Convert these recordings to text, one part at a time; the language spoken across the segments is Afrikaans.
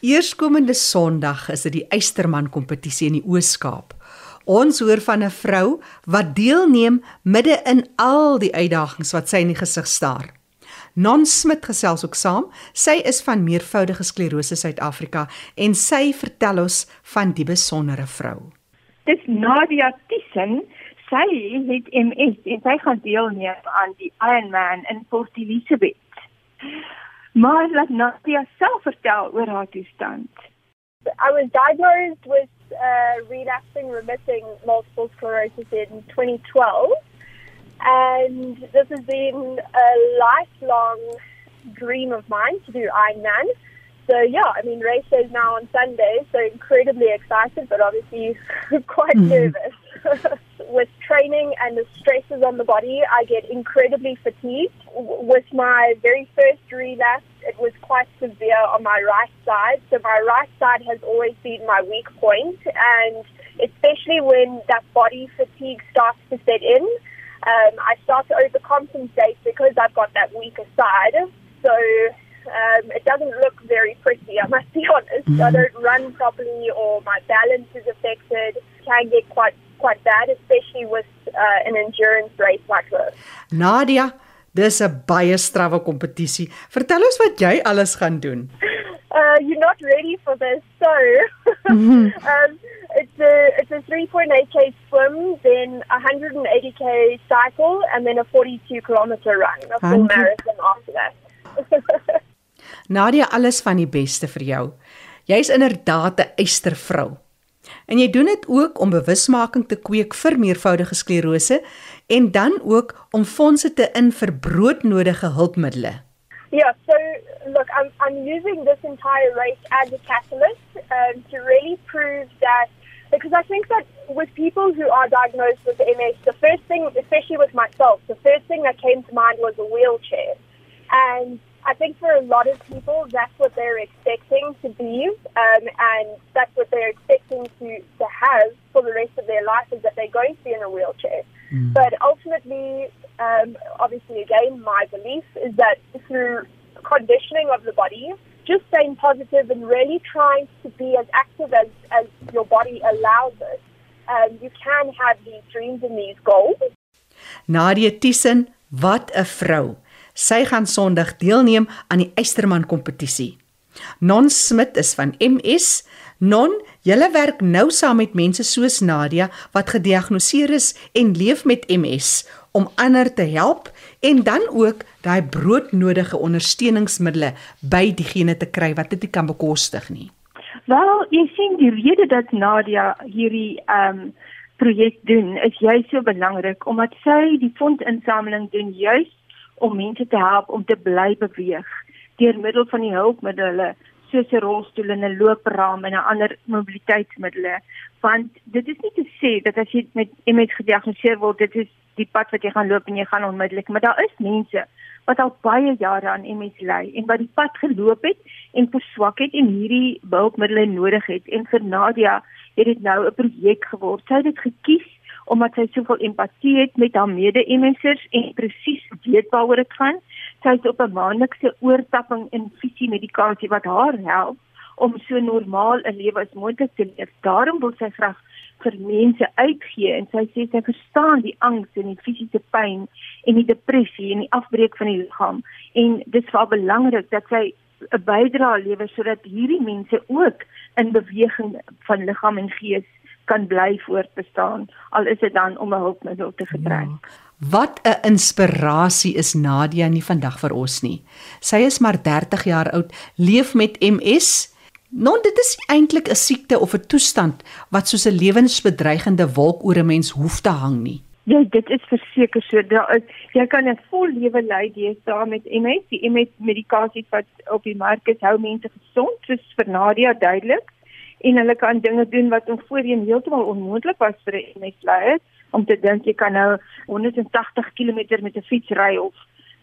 Eerskomende Sondag is dit die Eysterman kompetisie in die Oos-Kaap. Ons hoor van 'n vrou wat deelneem midde in al die uitdagings wat sy in die gesig staar. Non Smit gesels ook saam. Sy is van meervoudige sklerose Suid-Afrika en sy vertel ons van die besondere vrou. Dis Nadia Thyssen. Sy het MS en sy gaan deelneem aan die Ironman in Port Elizabeth. Maar laat Nadia self vertel oor haar toestand. I was diagnosed with uh, relapsing remitting multiple sclerosis in 2012 and this has been a lifelong dream of mine to do Ironman. So yeah, I mean race day is now on Sunday, so incredibly excited but obviously quite mm. nervous. with training and the stresses on the body, I get incredibly fatigued. With my very first relapse, it was quite severe on my right side. So my right side has always been my weak point, and especially when that body fatigue starts to set in, um, I start to overcompensate because I've got that weaker side. So um, it doesn't look very pretty, I must be honest. Mm-hmm. I don't run properly, or my balance is affected. Can get quite quite bad, especially with uh, an endurance race like this. Nadia, dis 'n baie strawwe kompetisie. Vertel ons wat jy alles gaan doen. Uh, you're not ready for this, so mm-hmm. um, it's a it's a 3.8k swim, then a 180k cycle, and then a 42 kilometer run, a full marathon after that. Nadia, alles van die beste vir jou. Jy's inderdaad 'n eystervrou. En jy doen dit ook om bewusmaking te kweek vir meervoudige sklerose en dan ook om fondse te in vir broodnodige hulpmiddels. Yeah, so look, I'm I'm using this entire race as a catalyst um, to really prove that because I think that with people who are diagnosed with MS, the first thing, especially with myself, the first thing that came to mind was a wheelchair. And I think for a lot of people, that's what they're expecting to be, um, and that's what they're expecting to, to have for the rest of their life is that they're going to be in a wheelchair. Mm. But ultimately, um, obviously, again, my belief is that through conditioning of the body, just staying positive and really trying to be as active as, as your body allows it, um, you can have these dreams and these goals. Nadia Thyssen, wat 'n vrou. Sy gaan Sondag deelneem aan die Eysterman kompetisie. Non Smit is van MS. Non, julle werk nou saam met mense soos Nadia wat gediagnoseer is en leef met MS om ander te help en dan ook daai broodnodige ondersteuningsmiddels by diegene te kry wat dit nie kan bekostig nie. Wel, jy sien die rede dat Nadia hierdie ehm um, projek doen is jy so belangrik omdat sy die fondsinsameling doen juis om mense te help om te bly beweeg deur middel van die hulpmiddels soos 'n rolstoel en 'n loopraam en 'n ander mobiliteitsmiddels want dit is nie te sê dat as jy met MS gediagnoseer word dit is die pad wat jy gaan loop en jy gaan onmiddellik maar daar is mense wat al baie jare aan MS ly en wat die pad geloop het en verswak het en hierdie hulpmiddels nodig het. En vir Nadia het dit nou 'n projek geword. Sy het dit gekies omdat sy soveel empatie het met haar mede-MS'ers en presies weet waaroor dit gaan. Sy is op 'n maandelikse oortapping in fisiemedikasie wat haar help om so normaal 'n lewe as moontlik te leef. Daarom wil sy graag vir mense uitgee en sy sê sy verstaan die angs en die fisiese pyn en die depressie en die afbreek van die liggaam en dit is baie belangrik dat sy 'n bydrae lewer sodat hierdie mense ook in beweging van liggaam en gees kan bly voortbestaan al is dit dan om 'n hulpmiddel te gebruik. Ja. Wat 'n inspirasie is Nadia nie vandag vir ons nie. Sy is maar 30 jaar oud, leef met MS. Non dit is eintlik 'n siekte of 'n toestand wat soos 'n lewensbedreigende wolk oor 'n mens hoef te hang nie. Ja, dit is verseker so. Daar is jy kan 'n vol lewe lei deesdae met MS. Die MS medikasie wat op die mark is, hou mense gesond, soos vir Nadia duidelik en hulle kan dinge doen wat ons voorheen heeltemal onmoontlik was vir 'n MS-leier om te dink jy kan nou 180 km met 'n fiets ry of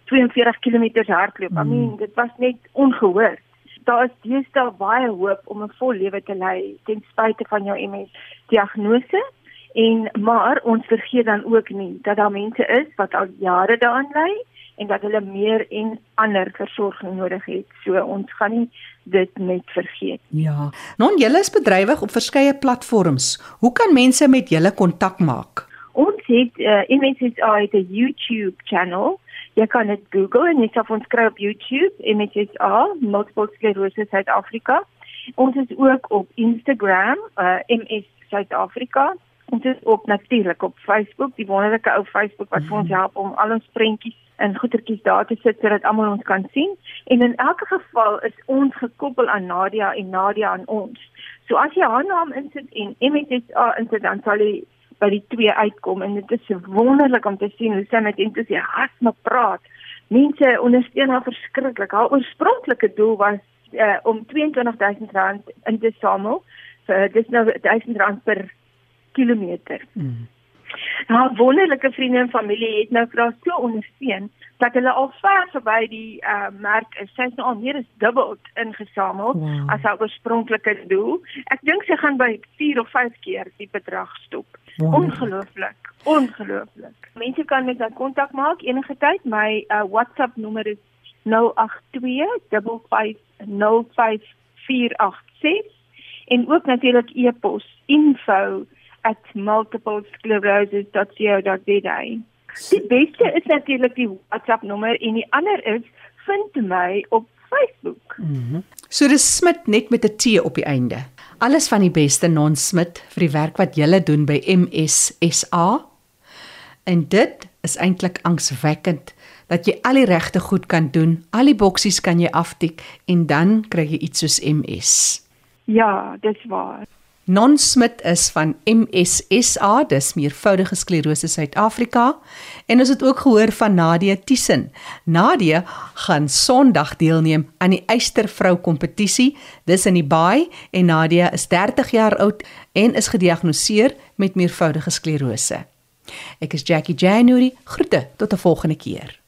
42 km hardloop. Mm. I mean, hmm. dit was net ongehoor. Daar is deesdae baie hoop om 'n vol lewe te lei ten spyte van jou MS-diagnose. En maar ons vergeet dan ook nie dat daar mense is wat al jare daaraan ly en dat hulle meer en ander versorging nodig het. So ons gaan nie dit net vergeet. Ja. Non julle is bedrywig op verskeie platforms. Hoe kan mense met julle kontak maak? Ons het uh, MSSA het 'n YouTube channel. Jy kan dit Google en jy sal ons kry op YouTube MSSA Multiple Sclerosis South Africa. Ons is ook op Instagram uh, MS South Africa. Ons is ook natuurlik op Facebook, die wonderlike ou Facebook wat vir ons help om al ons prentjies en goetertjies daar te sit sodat almal ons kan sien. En in elke geval is ons gekoppel aan Nadia en Nadia aan ons. So as jy haar naam insit en MSSA insit dan sal jy by die twee uitkom en dit is wonderlik om te sien hoe sy met entoesiasme praat. Mense ondersteun haar verskriklik. Haar oorspronklike doel was uh, om R22000 in te samel. So dis nou R1000 per kilometer. Hmm. Haar wonderlike vriende en familie het nou vir haar so ondersteun dat hulle al ver verby die uh, merk is. Sy is nou al meer as dubbel ingesamel Wow. as haar oorspronklike doel. Ek dink sy gaan by 4 of 5 keer die bedrag stop. Wonderlik. Ongelooflik, ongelooflik. Mense kan met my kontak maak enige tyd. My uh, WhatsApp nommer is 082 5505486 en ook natuurlik e-pos info@multiplesclerosis.co.za. Die beste is natuurlik die WhatsApp nommer en die ander is vind my op Facebook. So dis Smit net met 'n T op die einde. Alles van die beste Non Smit vir die werk wat julle doen by MSSA. En dit is eintlik angswekkend dat jy al die regte goed kan doen, al die boksies kan jy aftik en dan kry jy iets soos MS. Ja, dis waar. Non Smit is van MSSA, dis meervoudige sklerose Suid-Afrika, en ons het ook gehoor van Nadia Tisen. Nadia gaan Sondag deelneem aan die Eystervrou kompetisie. Dis in die Baai en Nadia is 30 jaar oud en is gediagnoseer met meervoudige sklerose. Ek is Jackie January. Groete tot 'n volgende keer.